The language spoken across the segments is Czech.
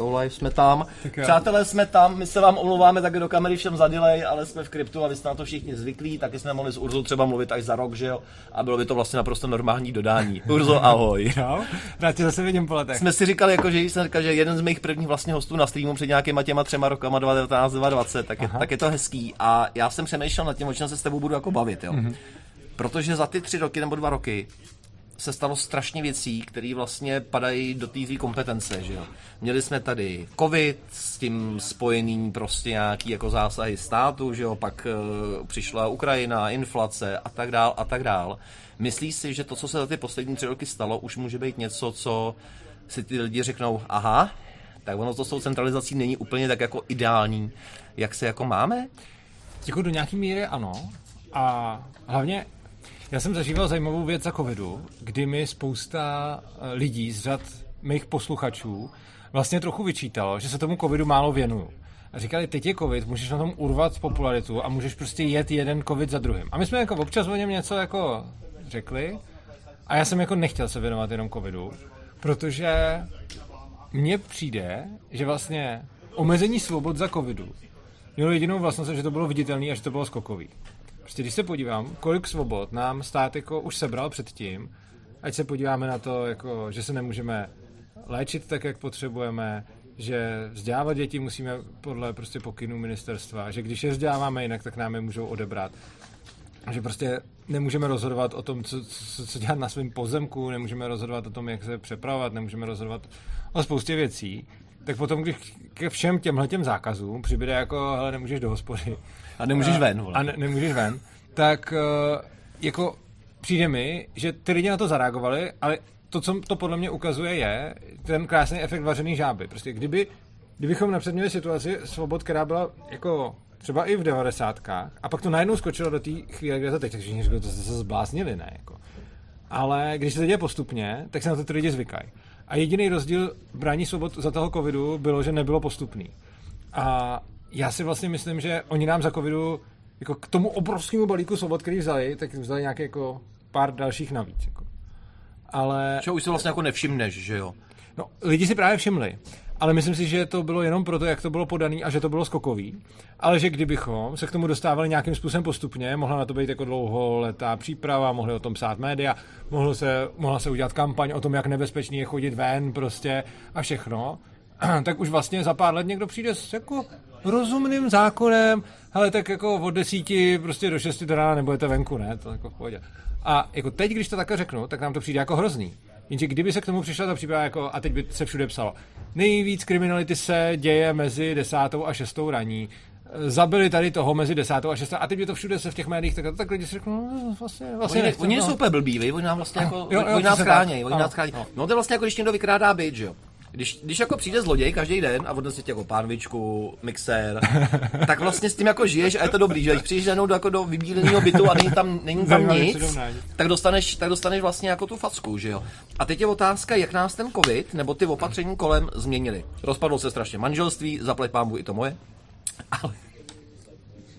Crypto jsme tam. Přátelé, jsme tam, my se vám omlouváme taky do kamery všem za delay, ale jsme v kryptu a vy jste na to všichni zvyklí, taky jsme mohli s Urzou třeba mluvit až za rok, že jo? A bylo by to vlastně naprosto normální dodání. Urzo, ahoj. No, rád tě zase vidím po letech. Jsme si říkali, jako, že jsem říkal, že jeden z mých prvních vlastně hostů na streamu před nějakýma těma třema rokama 2019, 2020, tak je, tak je to hezký. A já jsem přemýšlel nad tím, o čem se s tebou budu jako bavit, jo. Mm-hmm. Protože za ty tři roky nebo dva roky se stalo strašně věcí, které vlastně padají do té kompetence, že jo. Měli jsme tady covid, s tím spojený prostě nějaký jako zásahy státu, že jo, pak uh, přišla Ukrajina, inflace a tak dál a tak dál. Myslíš si, že to, co se za ty poslední tři roky stalo, už může být něco, co si ty lidi řeknou, aha, tak ono to s tou centralizací není úplně tak jako ideální, jak se jako máme? Jako do nějaký míry ano. A hlavně já jsem zažíval zajímavou věc za covidu, kdy mi spousta eh, lidí z řad mých posluchačů vlastně trochu vyčítalo, že se tomu covidu málo věnuju. A říkali, teď je covid, můžeš na tom urvat popularitu a můžeš prostě jet jeden covid za druhým. A my jsme jako občas o něm něco jako řekli a já jsem jako nechtěl se věnovat jenom covidu, protože mně přijde, že vlastně omezení svobod za covidu mělo jedinou vlastnost, že to bylo viditelné a že to bylo skokový. Prostě když se podívám, kolik svobod nám stát jako už sebral předtím, ať se podíváme na to, jako, že se nemůžeme léčit tak, jak potřebujeme, že vzdělávat děti musíme podle prostě pokynů ministerstva, že když je vzděláváme jinak, tak nám je můžou odebrat. Že prostě nemůžeme rozhodovat o tom, co, co, co dělat na svém pozemku, nemůžeme rozhodovat o tom, jak se přepravovat, nemůžeme rozhodovat o spoustě věcí. Tak potom, když ke všem těmhle těm zákazům přibude jako, hele, nemůžeš do hospody, a nemůžeš ven. Vole. A ne, nemůžeš ven. Tak uh, jako přijde mi, že ty lidi na to zareagovali, ale to, co to podle mě ukazuje, je ten krásný efekt vařený žáby. Prostě kdyby, kdybychom napřed měli situaci svobod, která byla jako třeba i v devadesátkách, a pak to najednou skočilo do té chvíle, kde to teď, takže všichni to se zbláznili, ne? Jako. Ale když se to děje postupně, tak se na to ty lidi zvykají. A jediný rozdíl brání svobod za toho covidu bylo, že nebylo postupný. A já si vlastně myslím, že oni nám za covidu jako k tomu obrovskému balíku svobod, který vzali, tak vzali nějaké jako pár dalších navíc. Jako. Ale... Čo už si vlastně jako nevšimneš, že jo? No, lidi si právě všimli. Ale myslím si, že to bylo jenom proto, jak to bylo podané a že to bylo skokový. Ale že kdybychom se k tomu dostávali nějakým způsobem postupně, mohla na to být jako dlouholetá příprava, mohli o tom psát média, mohlo se, mohla se udělat kampaň o tom, jak nebezpečný je chodit ven prostě a všechno, tak už vlastně za pár let někdo přijde s jako rozumným zákonem, ale tak jako od desíti prostě do šesti do rána nebudete venku, ne? To jako v pohodě. A jako teď, když to takhle řeknu, tak nám to přijde jako hrozný. Jenže kdyby se k tomu přišla ta příprava jako, a teď by se všude psalo, nejvíc kriminality se děje mezi desátou a šestou raní, zabili tady toho mezi desátou a šestou a teď by to všude se v těch médiích, tak, tak lidi si řeknou, no, vlastně, vlastně oni, nechcem, oni no. jsou úplně blbí, oni nám vlastně jako, jo, jo, oni nás chrání, oni nás chrání. No to je vlastně jako, když někdo vykrádá byt, že jo? Když, když jako přijde zloděj každý den a odnese ti jako pánvičku, mixér, tak vlastně s tím jako žiješ a je to dobrý, že když přijdeš jenom do, jako do vybíleného bytu a není tam, není tam nic, tak dostaneš, tak dostaneš vlastně jako tu facku, že jo. A teď je otázka, jak nás ten covid nebo ty opatření kolem změnili. Rozpadlo se strašně manželství, zaplať pámbu i to moje, ale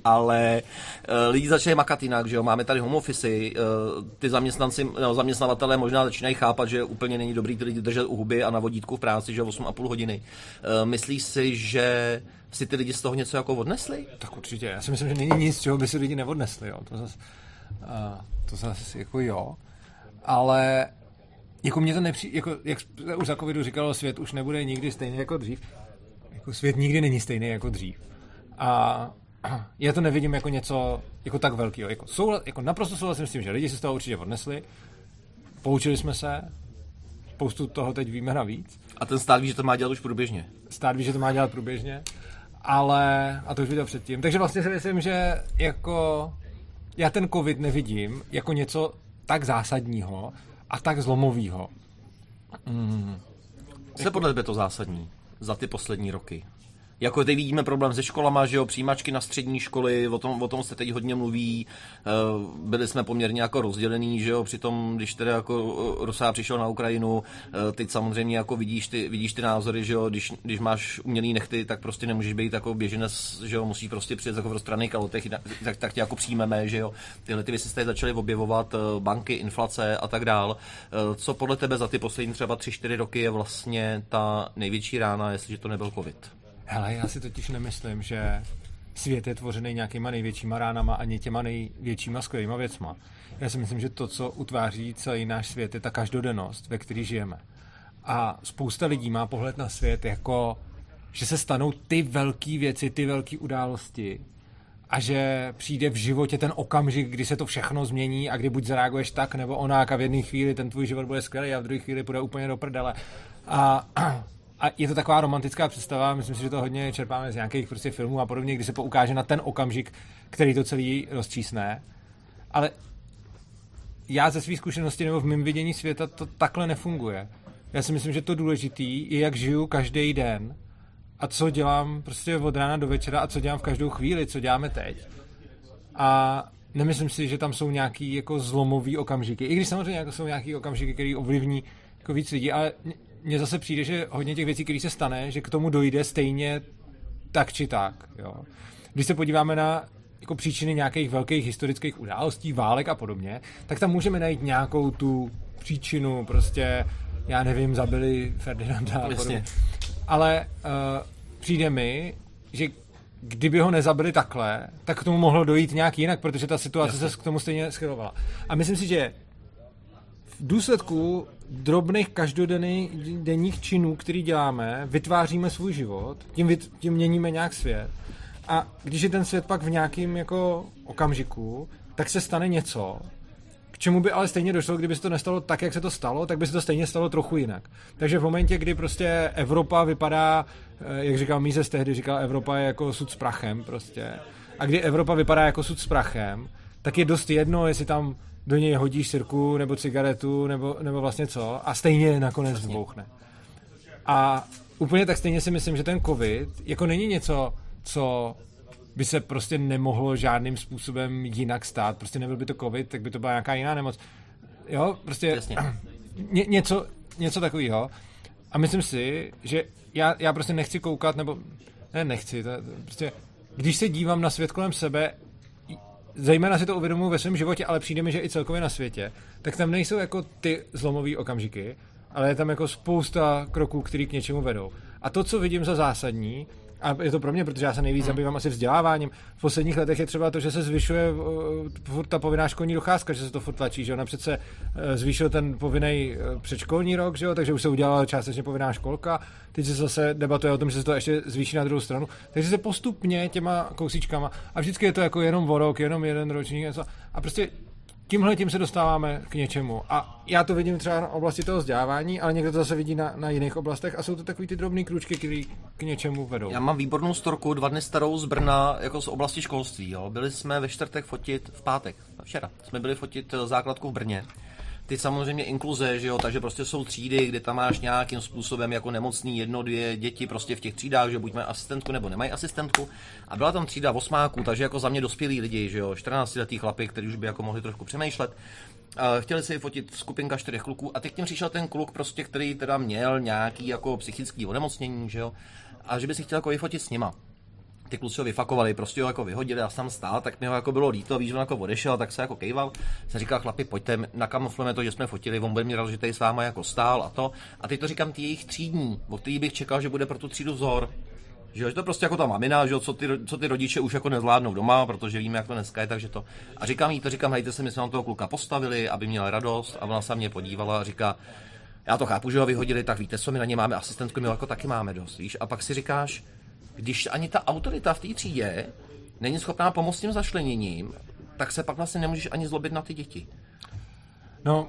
ale uh, lidi začínají makat jinak, že jo, máme tady home office, uh, ty zaměstnanci, no, zaměstnavatelé možná začínají chápat, že úplně není dobrý ty lidi držet u huby a na vodítku v práci, že 8,5 hodiny. Uh, myslíš si, že si ty lidi z toho něco jako odnesli? Tak určitě, já si myslím, že není nic, čeho by si lidi neodnesli, jo. To zase, uh, to zase jako jo, ale jako mě to nepřijde, jako, jak už za covidu říkalo, svět už nebude nikdy stejný jako dřív. Jako svět nikdy není stejný jako dřív. A já to nevidím jako něco jako tak velkého. Jako, souhlas, jako naprosto souhlasím s tím, že lidi si z toho určitě odnesli, poučili jsme se, spoustu toho teď víme navíc. A ten stát ví, že to má dělat už průběžně. Stát ví, že to má dělat průběžně, ale, a to už viděl předtím. Takže vlastně si myslím, že jako já ten covid nevidím jako něco tak zásadního a tak zlomového. Mm. Co je podle tebe to zásadní za ty poslední roky? Jako teď vidíme problém se školama, že jo, přijímačky na střední školy, o tom, o tom se teď hodně mluví. Eh, byli jsme poměrně jako rozdělení, že jo, přitom, když tedy jako eh, Rusá přišel na Ukrajinu, eh, teď samozřejmě jako vidíš ty, vidíš ty názory, že jo, když, když máš umělý nechty, tak prostě nemůžeš být jako běženec, že jo, musíš prostě přijet jako v rozstraných kalotech, tak, tak tě jako přijmeme, že jo. Tyhle ty věci se začaly objevovat, banky, inflace a tak dál. Co podle tebe za ty poslední třeba 3-4 roky je vlastně ta největší rána, jestliže to nebyl covid? Hele, já si totiž nemyslím, že svět je tvořený nějakýma největšíma ránama ani těma největšíma skvělýma věcma. Já si myslím, že to, co utváří celý náš svět, je ta každodennost, ve které žijeme. A spousta lidí má pohled na svět jako, že se stanou ty velké věci, ty velké události a že přijde v životě ten okamžik, kdy se to všechno změní a kdy buď zareaguješ tak nebo onak a v jedné chvíli ten tvůj život bude skvělý a v druhé chvíli bude úplně do prdele. A a je to taková romantická představa, myslím si, že to hodně čerpáme z nějakých prostě filmů a podobně, kdy se poukáže na ten okamžik, který to celý rozčísne. Ale já ze své zkušenosti nebo v mém vidění světa to takhle nefunguje. Já si myslím, že to důležitý je, jak žiju každý den a co dělám prostě od rána do večera a co dělám v každou chvíli, co děláme teď. A nemyslím si, že tam jsou nějaký jako zlomový okamžiky. I když samozřejmě jako jsou nějaký okamžiky, který ovlivní jako víc lidí, ale mně zase přijde, že hodně těch věcí, které se stane, že k tomu dojde stejně tak či tak. Jo. Když se podíváme na jako příčiny nějakých velkých historických událostí, válek a podobně, tak tam můžeme najít nějakou tu příčinu, prostě, já nevím, zabili Ferdinanda a podobně. Ale uh, přijde mi, že kdyby ho nezabili takhle, tak k tomu mohlo dojít nějak jinak, protože ta situace Jasně. se k tomu stejně schylovala. A myslím si, že důsledku drobných každodenních činů, který děláme, vytváříme svůj život, tím, tím měníme nějak svět. A když je ten svět pak v nějakém jako okamžiku, tak se stane něco, k čemu by ale stejně došlo, kdyby se to nestalo tak, jak se to stalo, tak by se to stejně stalo trochu jinak. Takže v momentě, kdy prostě Evropa vypadá, eh, jak říkal Mízes tehdy, říkal, Evropa je jako sud s prachem prostě. A kdy Evropa vypadá jako sud s prachem, tak je dost jedno, jestli tam do něj hodíš sirku nebo cigaretu nebo, nebo vlastně co a stejně nakonec zbouchne. A úplně tak stejně si myslím, že ten covid jako není něco, co by se prostě nemohlo žádným způsobem jinak stát. Prostě nebyl by to covid, tak by to byla nějaká jiná nemoc. Jo, prostě ně, něco, něco takového. A myslím si, že já, já prostě nechci koukat, nebo ne, nechci, to, prostě když se dívám na svět kolem sebe, zejména si to uvědomuji ve svém životě, ale přijde mi, že i celkově na světě, tak tam nejsou jako ty zlomové okamžiky, ale je tam jako spousta kroků, které k něčemu vedou. A to, co vidím za zásadní, a je to pro mě, protože já se nejvíc hmm. zabývám asi vzděláváním. V posledních letech je třeba to, že se zvyšuje uh, furt ta povinná školní docházka, že se to furt tlačí, že ona přece uh, zvýšil ten povinný uh, předškolní rok, že jo, takže už se udělala částečně povinná školka. Teď se zase debatuje o tom, že se to ještě zvýší na druhou stranu. Takže se postupně těma kousíčkama a vždycky je to jako jenom o rok, jenom jeden ročník a prostě tímhle tím se dostáváme k něčemu. A já to vidím třeba na oblasti toho vzdělávání, ale někdo to zase vidí na, na jiných oblastech a jsou to takový ty drobné kručky, které k něčemu vedou. Já mám výbornou storku, dva dny starou z Brna, jako z oblasti školství. Jo. Byli jsme ve čtvrtek fotit, v pátek, včera, jsme byli fotit eh, základku v Brně ty samozřejmě inkluze, že jo, takže prostě jsou třídy, kde tam máš nějakým způsobem jako nemocný jedno, dvě děti prostě v těch třídách, že buď mají asistentku nebo nemají asistentku. A byla tam třída osmáků, takže jako za mě dospělí lidi, že jo, 14 letý chlapy, kteří už by jako mohli trošku přemýšlet. Chtěli si fotit skupinka čtyřech kluků a teď k něm přišel ten kluk prostě, který teda měl nějaký jako psychický onemocnění, že jo, a že by si chtěl jako vyfotit s nima ty kluci ho vyfakovali, prostě ho jako vyhodili a tam stál, tak mi ho jako bylo líto, víš, on jako odešel, tak se jako kejval. Jsem říkal, chlapi, pojďte, nakamuflujeme to, že jsme fotili, on bude mi rád, že tady s váma jako stál a to. A teď to říkám ty jejich třídní, o který bych čekal, že bude pro tu třídu vzor. Že, že to prostě jako ta mamina, že co ty, co ty rodiče už jako nezvládnou doma, protože víme, jak to dneska je, takže to. A říkám jí to, říkám, hejte se, my jsme na toho kluka postavili, aby měl radost a ona se mě podívala a říká, já to chápu, že ho vyhodili, tak víte co, my na ně máme asistentku, my jako taky máme dost, víš? A pak si říkáš, když ani ta autorita v té třídě není schopná pomoct tím zašleněním, tak se pak vlastně nemůžeš ani zlobit na ty děti. No,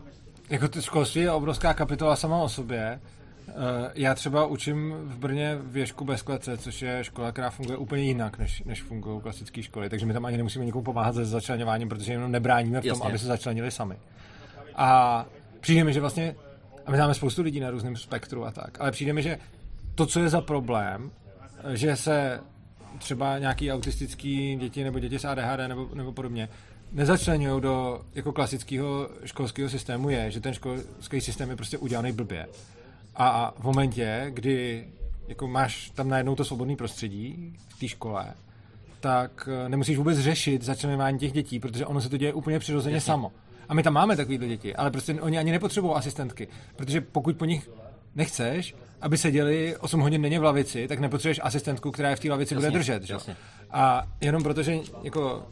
jako to školství je obrovská kapitola sama o sobě. Eh, já třeba učím v Brně věžku bez klece, což je škola, která funguje úplně jinak, než, než fungují klasické školy. Takže my tam ani nemusíme nikomu pomáhat se začlenováním, protože jenom nebráníme v tom, Jasně. aby se začlenili sami. A přijde mi, že vlastně, a my máme spoustu lidí na různém spektru a tak, ale přijde mi, že to, co je za problém, že se třeba nějaký autistický děti nebo děti s ADHD nebo, nebo podobně nezačlenují do jako klasického školského systému je, že ten školský systém je prostě udělaný blbě. A v momentě, kdy jako máš tam najednou to svobodné prostředí v té škole, tak eh, nemusíš vůbec řešit začlenování těch dětí, protože ono se to děje úplně přirozeně Jasně. samo. A my tam máme takovýhle děti, ale prostě oni ani nepotřebují asistentky, protože pokud po nich nechceš, aby seděli 8 hodin denně v lavici, tak nepotřebuješ asistentku, která je v té lavici jasně, bude držet. Že? Jasně. A jenom protože jako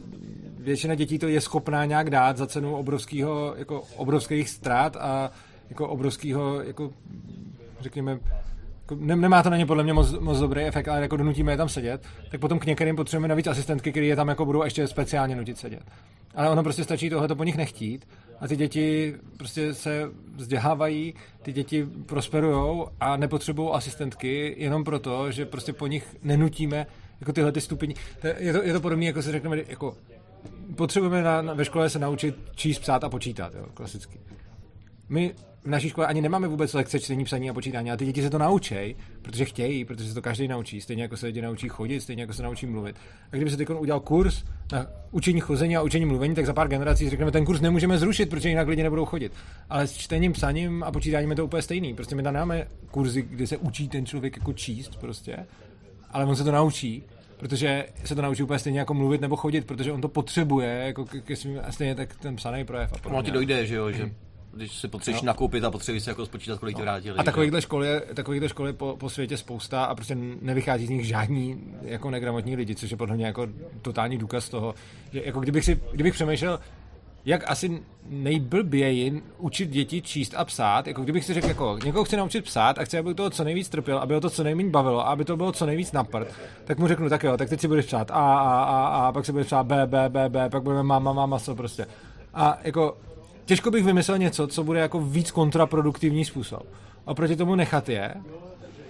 většina dětí to je schopná nějak dát za cenu obrovského, jako obrovských ztrát a jako obrovského, jako řekněme, nemá to na ně podle mě moc, moc dobrý efekt, ale jako donutíme je tam sedět, tak potom k některým potřebujeme navíc asistentky, které je tam jako budou ještě speciálně nutit sedět. Ale ono prostě stačí tohle to po nich nechtít a ty děti prostě se vzdělávají, ty děti prosperujou a nepotřebují asistentky jenom proto, že prostě po nich nenutíme jako tyhle ty stupně. Je to, je to podobné, jako se řekneme, jako potřebujeme na, na, ve škole se naučit číst, psát a počítat, jo, klasicky. My v naší škole ani nemáme vůbec lekce čtení, psaní a počítání, a ty děti se to naučí, protože chtějí, protože se to každý naučí, stejně jako se lidi naučí chodit, stejně jako se naučí mluvit. A kdyby se teď udělal kurz na učení chození a učení mluvení, tak za pár generací řekneme, ten kurz nemůžeme zrušit, protože jinak lidi nebudou chodit. Ale s čtením, psaním a počítáním je to úplně stejný. Prostě my tam máme kurzy, kde se učí ten člověk jako číst prostě, ale on se to naučí protože se to naučí úplně stejně jako mluvit nebo chodit, protože on to potřebuje, jako ke, ke svým, stejně tak ten psaný projev. A podobně. Ti dojde, že jo, že když si potřebuješ no. nakoupit a potřebuješ si jako spočítat, kolik no. ti vrátili. A takovýchhle školy, takovýchhle školy po, po, světě spousta a prostě nevychází z nich žádní jako negramotní lidi, což je podle mě jako totální důkaz toho, že jako kdybych si, kdybych přemýšlel, jak asi nejblběji učit děti číst a psát, jako kdybych si řekl, jako někoho chci naučit psát a chci, aby toho co nejvíc trpěl, aby ho to co nejméně bavilo, aby to bylo co nejvíc naprt, tak mu řeknu, tak jo, tak teď si budeš psát A, A, A, A, pak si budeš psát B, B, B, B, pak budeme máma, máma, maso prostě. A jako těžko bych vymyslel něco, co bude jako víc kontraproduktivní způsob. A proti tomu nechat je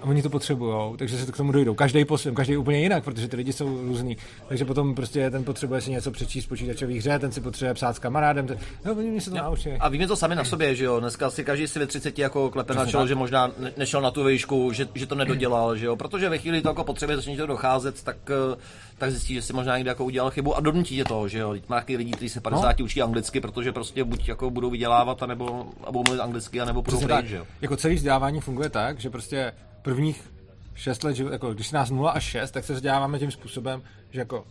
a oni to potřebují, takže se to k tomu dojdou. Každý po svém, každý úplně jinak, protože ty lidi jsou různý. Takže potom prostě ten potřebuje si něco přečíst počítačových hře, ten si potřebuje psát s kamarádem. Ten... No, oni se to naučí. A víme to sami na sobě, že jo? Dneska si každý si ve 30 jako klepe na čelo, že možná nešel na tu výšku, že, že to nedodělal, že jo? Protože ve chvíli to jako potřebuje začne to docházet, tak eh, tak zjistí, že si možná někde jako udělal chybu a donutí tě to, že jo. Má taky lidi, kteří se 50 no. učí anglicky, protože prostě buď jako budou vydělávat, anebo, a budou mluvit anglicky, anebo budou pryč, že jo. Jako celý vzdělávání funguje tak, že prostě prvních 6 let, jako když nás 0 až 6, tak se vzděláváme tím způsobem, že jako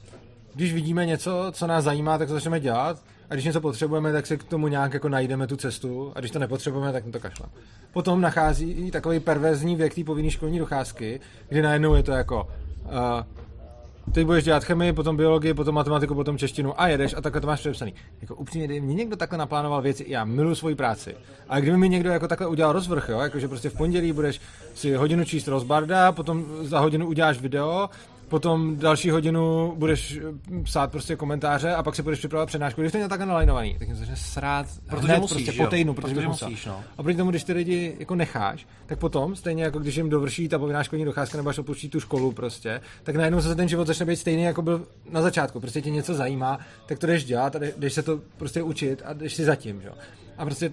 když vidíme něco, co nás zajímá, tak to začneme dělat a když něco potřebujeme, tak si k tomu nějak jako najdeme tu cestu a když to nepotřebujeme, tak to kašlem. Potom nachází takový perverzní věk té povinné školní docházky, kdy najednou je to jako uh, teď budeš dělat chemii, potom biologii, potom matematiku, potom češtinu a jedeš a takhle to máš přepsaný. Jako upřímně, kdyby mě někdo takhle naplánoval věci, já miluji svoji práci. A kdyby mi někdo jako takhle udělal rozvrh, jo, jakože prostě v pondělí budeš si hodinu číst rozbarda, potom za hodinu uděláš video, potom další hodinu budeš eh, psát prostě komentáře a pak se budeš připravovat přednášku. Když to je takhle nalajnovaný, tak jim začne srát protože hned, musíš, prostě po týdnu, protože, protože musíš, no. A proti tomu, když ty lidi jako necháš, tak potom, stejně jako když jim dovrší ta povinná školní docházka nebo až opustí tu školu prostě, tak najednou se ten život začne být stejný, jako byl na začátku. Prostě tě něco zajímá, tak to jdeš dělat a jdeš se to prostě učit a jdeš si zatím, jo. A prostě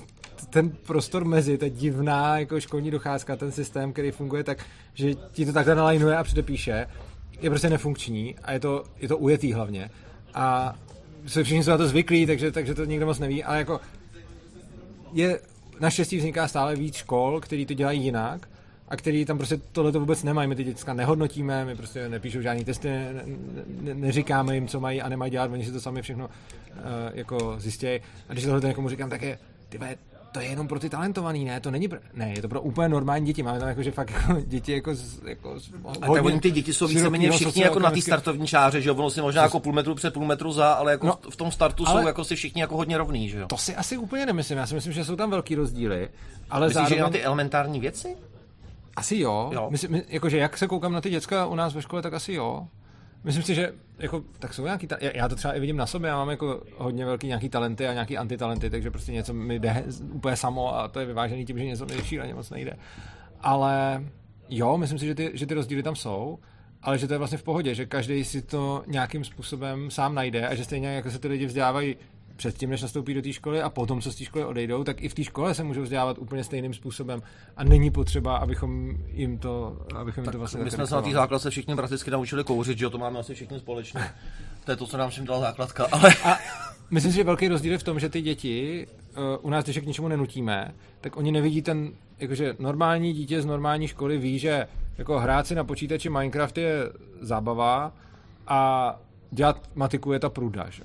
to, ten prostor mezi, ta divná jako školní docházka, ten systém, který funguje tak, že ti to takhle nalajnuje a předepíše, je prostě nefunkční a je to, je to ujetý hlavně. A se všichni jsou na to zvyklí, takže, takže to nikdo moc neví, ale jako je, naštěstí vzniká stále víc škol, který to dělají jinak a který tam prostě tohle to vůbec nemají. My ty děcka nehodnotíme, my prostě nepíšou žádný testy, ne, ne, neříkáme jim, co mají a nemají dělat, oni si to sami všechno uh, jako zjistějí. A když tohle někomu říkám, tak je, ty to je jenom pro ty talentovaný, ne, to není pro, ne, je to pro úplně normální děti, máme tam jako, že fakt jako děti jako, jako a tak oni ty děti jsou víceméně všichni jako na té startovní čáře, že jo, ono si možná jako půl metru před půl metru za, ale jako no, v tom startu ale jsou jako si všichni jako hodně rovný, že jo. To si asi úplně nemyslím, já si myslím, že jsou tam velký rozdíly, ale Myslíš, zároveň... že na ty elementární věci? Asi jo. jo. Myslím, jakože jak se koukám na ty děcka u nás ve škole, tak asi jo. Myslím si, že jako, tak jsou nějaký, ta- já to třeba i vidím na sobě, já mám jako hodně velký nějaký talenty a nějaký antitalenty, takže prostě něco mi jde úplně samo a to je vyvážený tím, že něco mi šíleně moc nejde. Ale jo, myslím si, že ty, že ty rozdíly tam jsou, ale že to je vlastně v pohodě, že každý si to nějakým způsobem sám najde a že stejně jako se ty lidi vzdělávají předtím, než nastoupí do té školy a potom, co z té školy odejdou, tak i v té škole se můžou vzdělávat úplně stejným způsobem a není potřeba, abychom jim to, abychom tak jim to vlastně My jsme se na té základce všichni prakticky naučili kouřit, že jo, to máme asi všichni společně. To je to, co nám všem dala základka, ale... A myslím si, že velký rozdíl je v tom, že ty děti uh, u nás, když je k ničemu nenutíme, tak oni nevidí ten, jakože normální dítě z normální školy ví, že jako hrát si na počítači Minecraft je zábava a dělat matiku je ta pruda, že?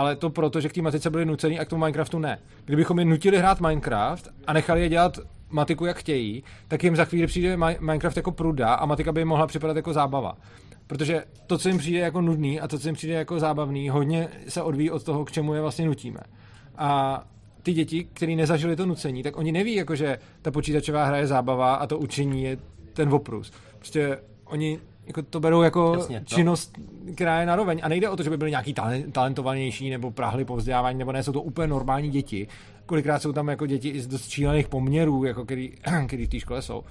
Ale to proto, že k té matice byli nucený a k tomu Minecraftu ne. Kdybychom je nutili hrát Minecraft a nechali je dělat matiku, jak chtějí, tak jim za chvíli přijde Minecraft jako pruda a matika by jim mohla připadat jako zábava. Protože to, co jim přijde jako nudný a to, co jim přijde jako zábavný, hodně se odvíjí od toho, k čemu je vlastně nutíme. A ty děti, kteří nezažili to nucení, tak oni neví, jako, že ta počítačová hra je zábava a to učení je ten oprus. Prostě oni jako to berou jako Jasně, činnost, která je naroveň. A nejde o to, že by byli nějaký talentovanější nebo prahli po vzdělávání, nebo ne, jsou to úplně normální děti. Kolikrát jsou tam jako děti i z dost šílených poměrů, jako který, který v té škole jsou.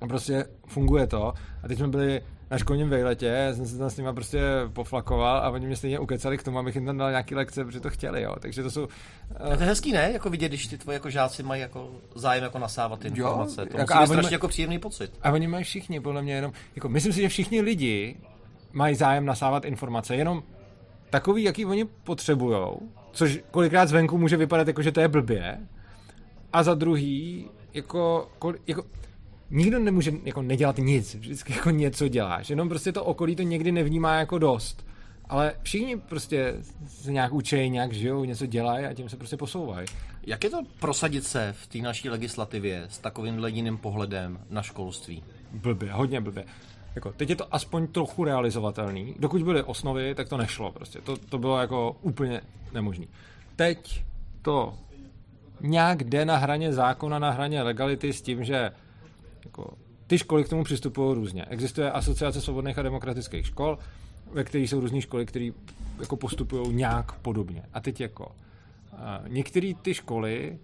A prostě funguje to. A teď jsme byli na školním vejletě, jsem se tam s nimi prostě poflakoval a oni mě stejně ukecali k tomu, abych jim tam dal nějaký lekce, protože to chtěli, jo. Takže to jsou... Uh... To je hezký, ne? Jako vidět, když ty tvoje jako žáci mají jako zájem jako nasávat ty informace. Jo, to jako, musí být strašně mají, jako příjemný pocit. A oni mají všichni, podle mě jenom, jako myslím si, že všichni lidi mají zájem nasávat informace, jenom takový, jaký oni potřebujou, což kolikrát zvenku může vypadat jako, že to je blbě, a za druhý, jako, jako nikdo nemůže jako nedělat nic, vždycky jako něco děláš, jenom prostě to okolí to někdy nevnímá jako dost. Ale všichni prostě se nějak učí, nějak žijou, něco dělají a tím se prostě posouvají. Jak je to prosadit se v té naší legislativě s takovým jiným pohledem na školství? Blbě, hodně blbě. Jako, teď je to aspoň trochu realizovatelný. Dokud byly osnovy, tak to nešlo prostě. To, to bylo jako úplně nemožné. Teď to nějak jde na hraně zákona, na hraně legality s tím, že jako, ty školy k tomu přistupují různě. Existuje Asociace svobodných a demokratických škol, ve kterých jsou různé školy, které jako postupují nějak podobně. A teď jako některé ty školy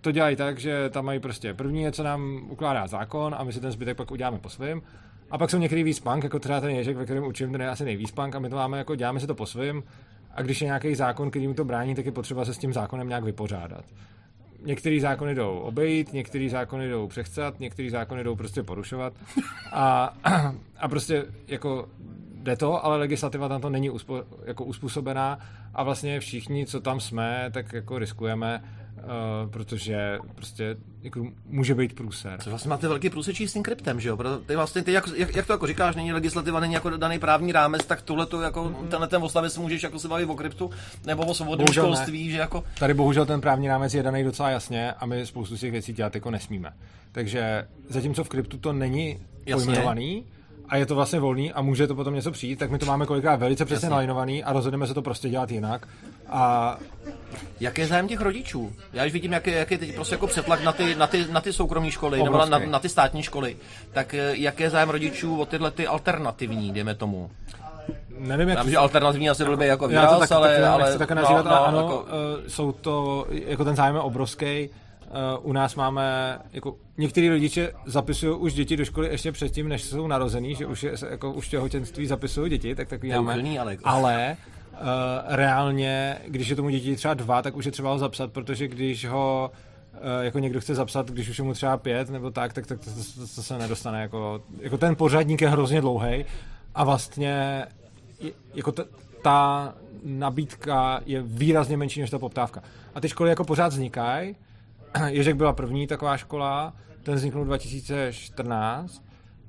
to dělají tak, že tam mají prostě první je, co nám ukládá zákon a my si ten zbytek pak uděláme po svém. A pak jsou některý výspank, jako třeba ten Ježek, ve kterém učím, ten je asi nejvýspank a my to máme jako děláme si to po svém. A když je nějaký zákon, který mu to brání, tak je potřeba se s tím zákonem nějak vypořádat některé zákony jdou obejít, některé zákony jdou přechcat, některé zákony jdou prostě porušovat. A, a prostě jako jde to, ale legislativa tam to není uspo, jako uspůsobená a vlastně všichni, co tam jsme, tak jako riskujeme Uh, protože prostě jako může být průser. Co vlastně máte velký průsečí s tím kryptem, že jo? Proto ty vlastně, ty jak, jak, jak, to jako říkáš, není legislativa, není jako daný právní rámec, tak tohle to jako mm. tenhle ten oslavě můžeš jako se bavit o kryptu nebo o svobodném školství, ne. že jako... Tady bohužel ten právní rámec je daný docela jasně a my spoustu z těch věcí dělat jako nesmíme. Takže zatímco v kryptu to není pojmenovaný, a je to vlastně volný a může to potom něco přijít, tak my to máme kolikrát velice přesně nalinovaný a rozhodneme se to prostě dělat jinak. A jak je zájem těch rodičů? Já už vidím, jak je, jak je teď prostě jako přetlak na ty, na ty, na ty soukromé školy Obrovský. nebo na, na, ty státní školy. Tak eh, jak je zájem rodičů o tyhle ty alternativní, dejme tomu? Nevím, jak... Vím, že alternativní asi byl by jako výraz, tak, ale... Tak, ale tak nazývat, no, no, ano, jako... Uh, jsou to, jako ten zájem je obrovský. Uh, u nás máme, jako některý rodiče zapisují už děti do školy ještě předtím, než jsou narozený, že už, je, jako, už těhotenství zapisují děti, tak takový máme. ale, ale uh, reálně, když je tomu děti třeba dva, tak už je třeba ho zapsat, protože když ho uh, jako někdo chce zapsat, když už je mu třeba pět nebo tak, tak, tak to, to, to, to se nedostane. Jako, jako ten pořadník je hrozně dlouhý a vlastně jako ta, ta nabídka je výrazně menší než ta poptávka. A ty školy jako pořád vznikají, Ježek byla první taková škola, ten vzniknul 2014,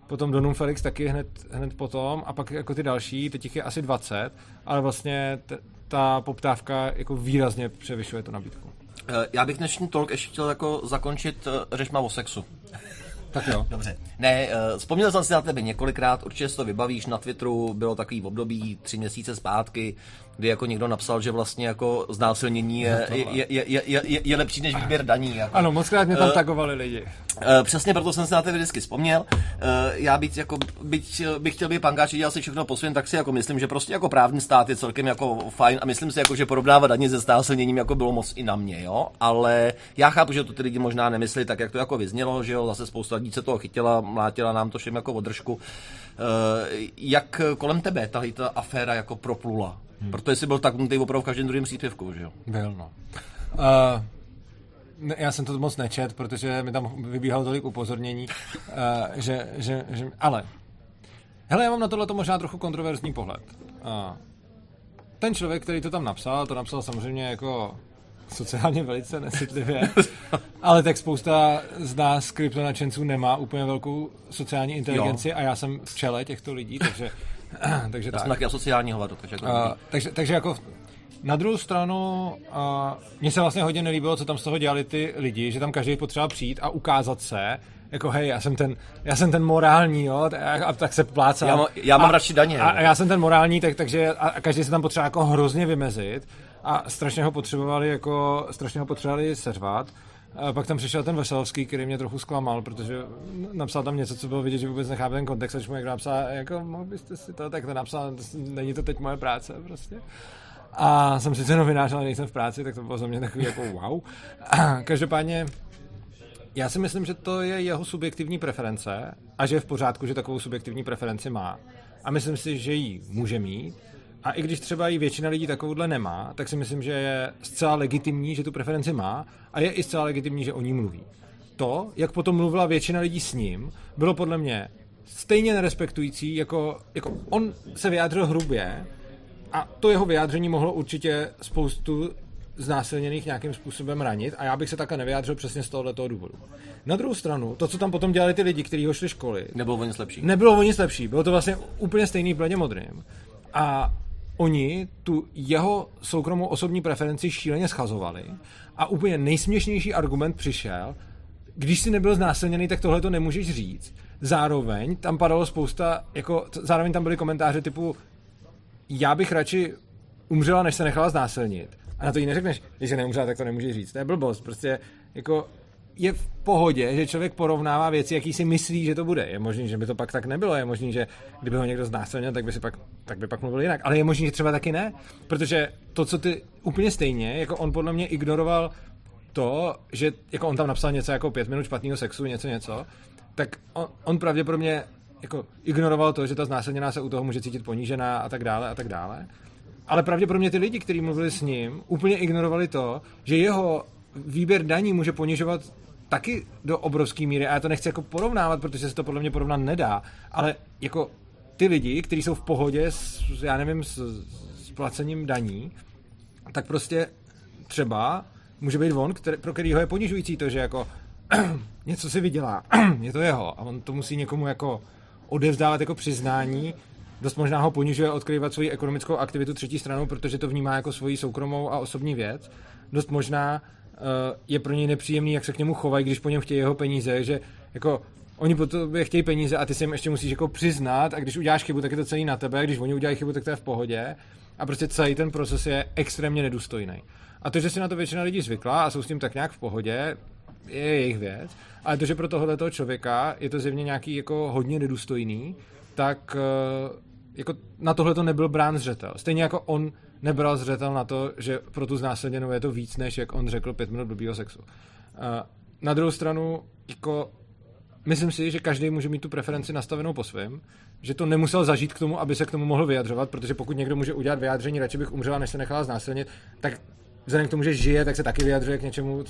potom Donum Felix taky hned, hned potom a pak jako ty další, teď jich je asi 20, ale vlastně t- ta poptávka jako výrazně převyšuje tu nabídku. Eh, já bych dnešní tolk ještě chtěl jako zakončit eh, řešma o sexu. Tak jo. Dobře. Ne, uh, vzpomněl jsem si na tebe několikrát, určitě si to vybavíš, na Twitteru bylo takový v období tři měsíce zpátky, kdy jako někdo napsal, že vlastně jako znásilnění je, je, je, je, je, je lepší než výběr daní. Jako. Ano, moc krát mě tam uh, tagovali lidi. Uh, přesně proto jsem se na tebe vždycky vzpomněl. Uh, já byť, jako, byť bych chtěl být pankáč, dělal si všechno po svém, tak si jako myslím, že prostě jako právní stát je celkem jako fajn a myslím si, jako, že porovnávat daně se znásilněním jako bylo moc i na mě, jo. Ale já chápu, že to ty lidi možná nemyslí tak, jak to jako vyznělo, že jo, zase spousta se toho chytila, mlátila nám to všem jako održku. Uh, jak kolem tebe tahle ta aféra jako proplula? Hmm. Proto jsi byl tak opravdu v každém druhém příspěvku, že jo? Byl, no. Uh, ne, já jsem to moc nečet, protože mi tam vybíhalo tolik upozornění, uh, že, že, že, ale hele, já mám na tohle možná trochu kontroverzní pohled. Uh, ten člověk, který to tam napsal, to napsal samozřejmě jako sociálně velice necitlivě, ale tak spousta z nás kryptonačenců nemá úplně velkou sociální inteligenci jo. a já jsem v čele těchto lidí, takže, takže já tak. jsem taky asociální hovado, takže jako... Uh, takže, takže jako na druhou stranu, uh, mně se vlastně hodně nelíbilo, co tam z toho dělali ty lidi, že tam každý potřeba přijít a ukázat se, jako hej, já jsem ten, já jsem ten morální, jo, a tak se plácá. Já, já mám a, radši daně. A, a, já jsem ten morální, tak, takže a, a každý se tam potřeba jako hrozně vymezit a strašně ho potřebovali jako, strašně ho potřebovali seřvat. A pak tam přišel ten Veselovský, který mě trochu zklamal, protože napsal tam něco, co bylo vidět, že vůbec nechápe ten kontext, a když mu někdo napsal, jako mohl byste si to, tak to napsal, není to teď moje práce prostě. A jsem sice novinář, ale nejsem v práci, tak to bylo za mě takový jako wow. A každopádně já si myslím, že to je jeho subjektivní preference a že je v pořádku, že takovou subjektivní preferenci má. A myslím si, že ji může mít. A i když třeba i většina lidí takovouhle nemá, tak si myslím, že je zcela legitimní, že tu preferenci má a je i zcela legitimní, že o ní mluví. To, jak potom mluvila většina lidí s ním, bylo podle mě stejně nerespektující, jako, jako on se vyjádřil hrubě a to jeho vyjádření mohlo určitě spoustu znásilněných nějakým způsobem ranit a já bych se takhle nevyjádřil přesně z tohoto důvodu. Na druhou stranu, to, co tam potom dělali ty lidi, kteří ho šli školy, nebylo o nic lepší. Nebylo o nic lepší, bylo to vlastně úplně stejný bledě modrým. A oni tu jeho soukromou osobní preferenci šíleně schazovali a úplně nejsměšnější argument přišel, když jsi nebyl znásilněný, tak tohle to nemůžeš říct. Zároveň tam padalo spousta, jako, zároveň tam byly komentáře typu já bych radši umřela, než se nechala znásilnit. A na to jí neřekneš, že se neumřela, tak to nemůžeš říct. To je blbost. Prostě jako je v pohodě, že člověk porovnává věci, jaký si myslí, že to bude. Je možný, že by to pak tak nebylo, je možný, že kdyby ho někdo znásilnil, tak by si pak, tak by pak mluvil jinak. Ale je možný, že třeba taky ne, protože to, co ty úplně stejně, jako on podle mě ignoroval to, že jako on tam napsal něco jako pět minut špatného sexu, něco, něco, tak on, on pravděpodobně jako ignoroval to, že ta znásilněná se u toho může cítit ponížená a tak dále a tak dále. Ale pravděpodobně ty lidi, kteří mluvili s ním, úplně ignorovali to, že jeho výběr daní může ponižovat taky do obrovské míry. A já to nechci jako porovnávat, protože se to podle mě porovnat nedá. Ale jako ty lidi, kteří jsou v pohodě s, já nevím, s, s placením daní, tak prostě třeba může být on, který, pro kterýho je ponižující to, že jako něco si vydělá, je to jeho a on to musí někomu jako odevzdávat jako přiznání, dost možná ho ponižuje odkryvat svoji ekonomickou aktivitu třetí stranou, protože to vnímá jako svoji soukromou a osobní věc. Dost možná je pro něj nepříjemný, jak se k němu chovají, když po něm chtějí jeho peníze, že jako oni po tobě chtějí peníze a ty si jim ještě musíš jako přiznat a když uděláš chybu, tak je to celý na tebe, a když oni udělají chybu, tak to je v pohodě a prostě celý ten proces je extrémně nedůstojný. A to, že si na to většina lidí zvykla a jsou s tím tak nějak v pohodě, je jejich věc, ale to, že pro tohoto člověka je to zjevně nějaký jako hodně nedůstojný, tak uh, jako na tohle to nebyl brán zřetel. Stejně jako on nebral zřetel na to, že pro tu znásilněnou je to víc, než jak on řekl pět minut blbýho sexu. Uh, na druhou stranu, jako myslím si, že každý může mít tu preferenci nastavenou po svém, že to nemusel zažít k tomu, aby se k tomu mohl vyjadřovat, protože pokud někdo může udělat vyjádření, radši bych umřela, než se nechala znásilnit, tak vzhledem k tomu, že žije, tak se taky vyjadřuje k něčemu,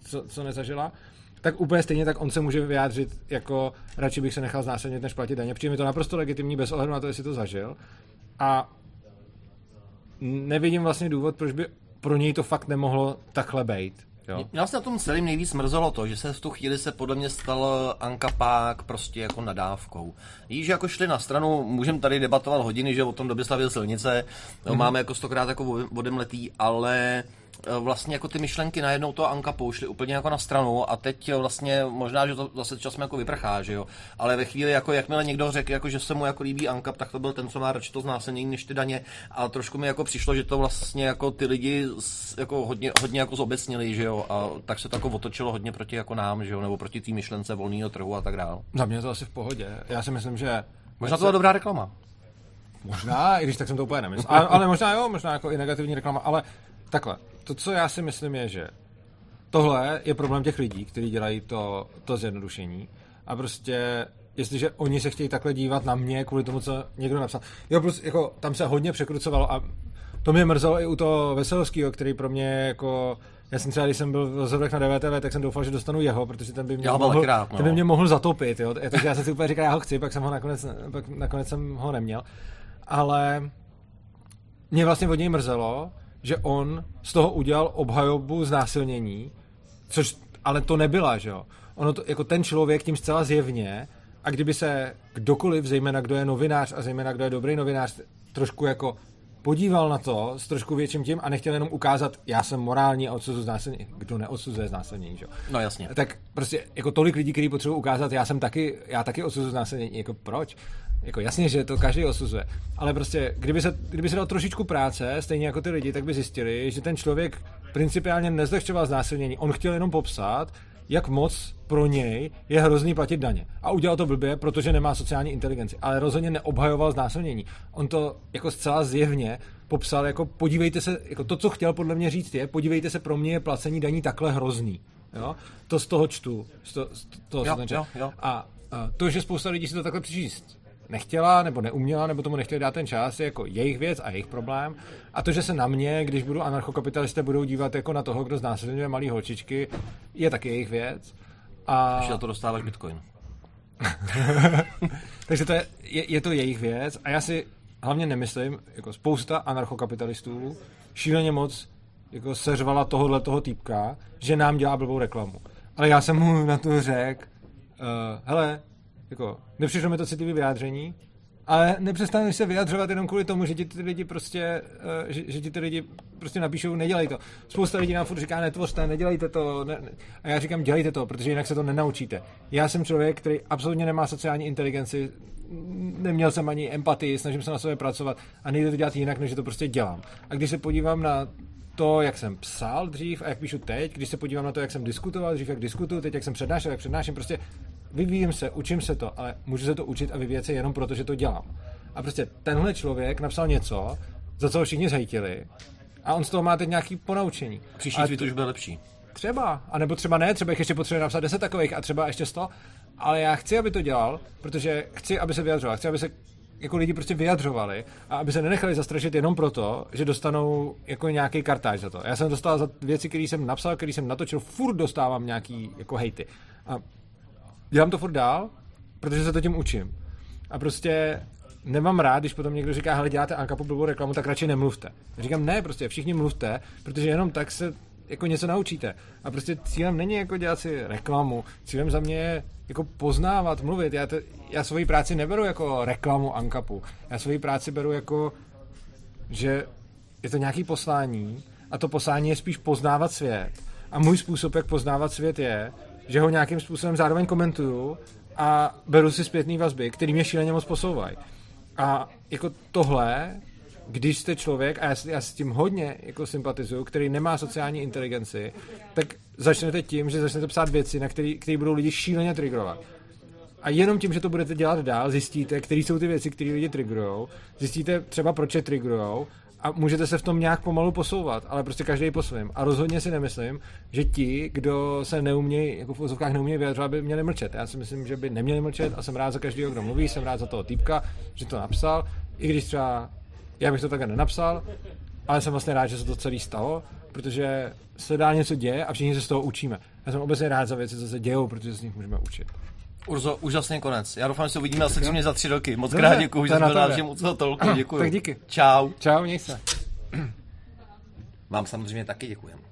co, co nezažila tak úplně stejně tak on se může vyjádřit jako radši bych se nechal znásilnit, než platit daně. Přijde mi to naprosto legitimní bez ohledu na to, jestli to zažil. A nevidím vlastně důvod, proč by pro něj to fakt nemohlo takhle být. Jo. Mě vlastně na tom celým nejvíc mrzelo to, že se v tu chvíli se podle mě stal Anka Pák prostě jako nadávkou. Jíž jako šli na stranu, můžeme tady debatovat hodiny, že o tom době slavil silnice, mm-hmm. máme jako stokrát jako vodemletý, ale Eh, vlastně jako ty myšlenky najednou to Anka poušly úplně jako na stranu a teď eh, vlastně možná, že to zase časem jako vyprchá, že jo. Ale ve chvíli, jako jakmile někdo řekl, jako, že se mu jako líbí Anka, tak to byl ten, co má radši to znásilnění než ty daně. A trošku mi jako přišlo, že to vlastně jako ty lidi jako hodně, hodně jako zobecnili, že jo. A tak se to jako otočilo hodně proti jako nám, že jo, nebo proti té myšlence volného trhu a tak dále. Za mě je to asi v pohodě. Já si myslím, že Možná to byla dobrá reklama. Možná, i když tak jsem to úplně nemyslel. Ale, ale možná jo, možná jako i negativní reklama, ale takhle to, co já si myslím, je, že tohle je problém těch lidí, kteří dělají to, to zjednodušení. A prostě, jestliže oni se chtějí takhle dívat na mě kvůli tomu, co někdo napsal. Jo, plus, jako, tam se hodně překrucovalo a to mě mrzelo i u toho Veselovského, který pro mě jako já jsem třeba, když jsem byl v rozhovorech na DVTV, tak jsem doufal, že dostanu jeho, protože ten by mě, mohl, rád, no. ten by mě mohl zatopit. Jo. Takže já jsem si úplně říkal, já ho chci, pak jsem ho nakonec, pak nakonec jsem ho neměl. Ale mě vlastně od něj mrzelo, že on z toho udělal obhajobu znásilnění, což ale to nebyla, že jo. Ono to, jako ten člověk tím zcela zjevně, a kdyby se kdokoliv, zejména kdo je novinář a zejména kdo je dobrý novinář, trošku jako podíval na to s trošku větším tím a nechtěl jenom ukázat, já jsem morální a odsuzuji znásilnění. Kdo neodsuzuje znásilnění, že? No jasně. Tak prostě jako tolik lidí, kteří potřebují ukázat, já jsem taky, já taky odsuzuji znásilnění. Jako proč? Jako jasně, že to každý osuzuje. Ale prostě, kdyby se, kdyby se dal trošičku práce, stejně jako ty lidi, tak by zjistili, že ten člověk principiálně nezlehčoval znásilnění. On chtěl jenom popsat, jak moc pro něj je hrozný platit daně. A udělal to blbě, protože nemá sociální inteligenci. Ale rozhodně neobhajoval znásilnění. On to jako zcela zjevně popsal jako podívejte se, jako to, co chtěl podle mě říct je, podívejte se, pro mě je placení daní takhle hrozný. Jo? To z toho čtu. Z to, z toho jo, jo, jo. A, a to, že spousta lidí si to takhle přečíst nechtěla nebo neuměla, nebo tomu nechtěli dát ten čas, je jako jejich věc a jejich problém. A to, že se na mě, když budu anarchokapitalisté, budou dívat jako na toho, kdo znásilňuje malý holčičky, je taky jejich věc. A... Když na to dostáváš bitcoin. Takže to je, je, je, to jejich věc a já si hlavně nemyslím, jako spousta anarchokapitalistů šíleně moc jako seřvala tohohle toho týpka, že nám dělá blbou reklamu. Ale já jsem mu na to řekl, uh, hele, jako, nepřišlo mi to citlivý vyjádření, ale nepřestaneš se vyjadřovat jenom kvůli tomu, že ti ty lidi prostě, uh, že, že ti ty lidi prostě napíšou, nedělej to. Spousta lidí nám furt říká, netvořte, nedělejte to. Ne, ne. A já říkám, dělejte to, protože jinak se to nenaučíte. Já jsem člověk, který absolutně nemá sociální inteligenci, neměl jsem ani empatii, snažím se na sobě pracovat a nejde to dělat jinak, než že to prostě dělám. A když se podívám na to, jak jsem psal dřív a jak píšu teď, když se podívám na to, jak jsem diskutoval dřív, jak diskutuju, teď jak jsem přednášel, jak přednáším, prostě vyvíjím se, učím se to, ale můžu se to učit a vyvíjet se jenom proto, že to dělám. A prostě tenhle člověk napsal něco, za co ho všichni zhejtili a on z toho má teď nějaký ponaučení. Příští tweet už bude lepší. Třeba, a nebo třeba ne, třeba jich ještě potřebuje napsat 10 takových a třeba ještě 100, ale já chci, aby to dělal, protože chci, aby se vyjadřoval, chci, aby se jako lidi prostě vyjadřovali a aby se nenechali zastrašit jenom proto, že dostanou jako nějaký kartáž za to. Já jsem dostal za věci, které jsem napsal, které jsem natočil, furt dostávám nějaký jako hejty. A dělám to furt dál, protože se to tím učím. A prostě nemám rád, když potom někdo říká, hele, děláte Ankapu blbou reklamu, tak radši nemluvte. Já říkám, ne, prostě všichni mluvte, protože jenom tak se jako něco naučíte. A prostě cílem není jako dělat si reklamu. Cílem za mě je jako poznávat, mluvit. Já, to, já svoji práci neberu jako reklamu Ankapu. Já svoji práci beru jako, že je to nějaký poslání a to poslání je spíš poznávat svět. A můj způsob, jak poznávat svět je, že ho nějakým způsobem zároveň komentuju a beru si zpětné vazby, který mě šíleně moc posouvají. A jako tohle, když jste člověk, a já, já s tím hodně jako sympatizuju, který nemá sociální inteligenci, tak začnete tím, že začnete psát věci, na které budou lidi šíleně triggerovat. A jenom tím, že to budete dělat dál, zjistíte, které jsou ty věci, které lidi triggerujou, zjistíte třeba, proč je triggerujou a můžete se v tom nějak pomalu posouvat, ale prostě každý po svém. A rozhodně si nemyslím, že ti, kdo se neumějí, jako v úzovkách neumějí vyjadřovat, by měli mlčet. Já si myslím, že by neměli mlčet a jsem rád za každého, kdo mluví, jsem rád za toho týpka, že to napsal, i když třeba já bych to takhle nenapsal, ale jsem vlastně rád, že se to celé stalo, protože se dá něco děje a všichni se z toho učíme. Já jsem obecně rád za věci, co se dějou, protože z nich můžeme učit. Urzo, úžasný konec. Já doufám, že se uvidíme asi mě za tři roky. Moc krát děkuji, že jsi byl moc tolku. Děkuji. Tak díky. Čau. Čau, měj se. Vám samozřejmě taky děkujeme.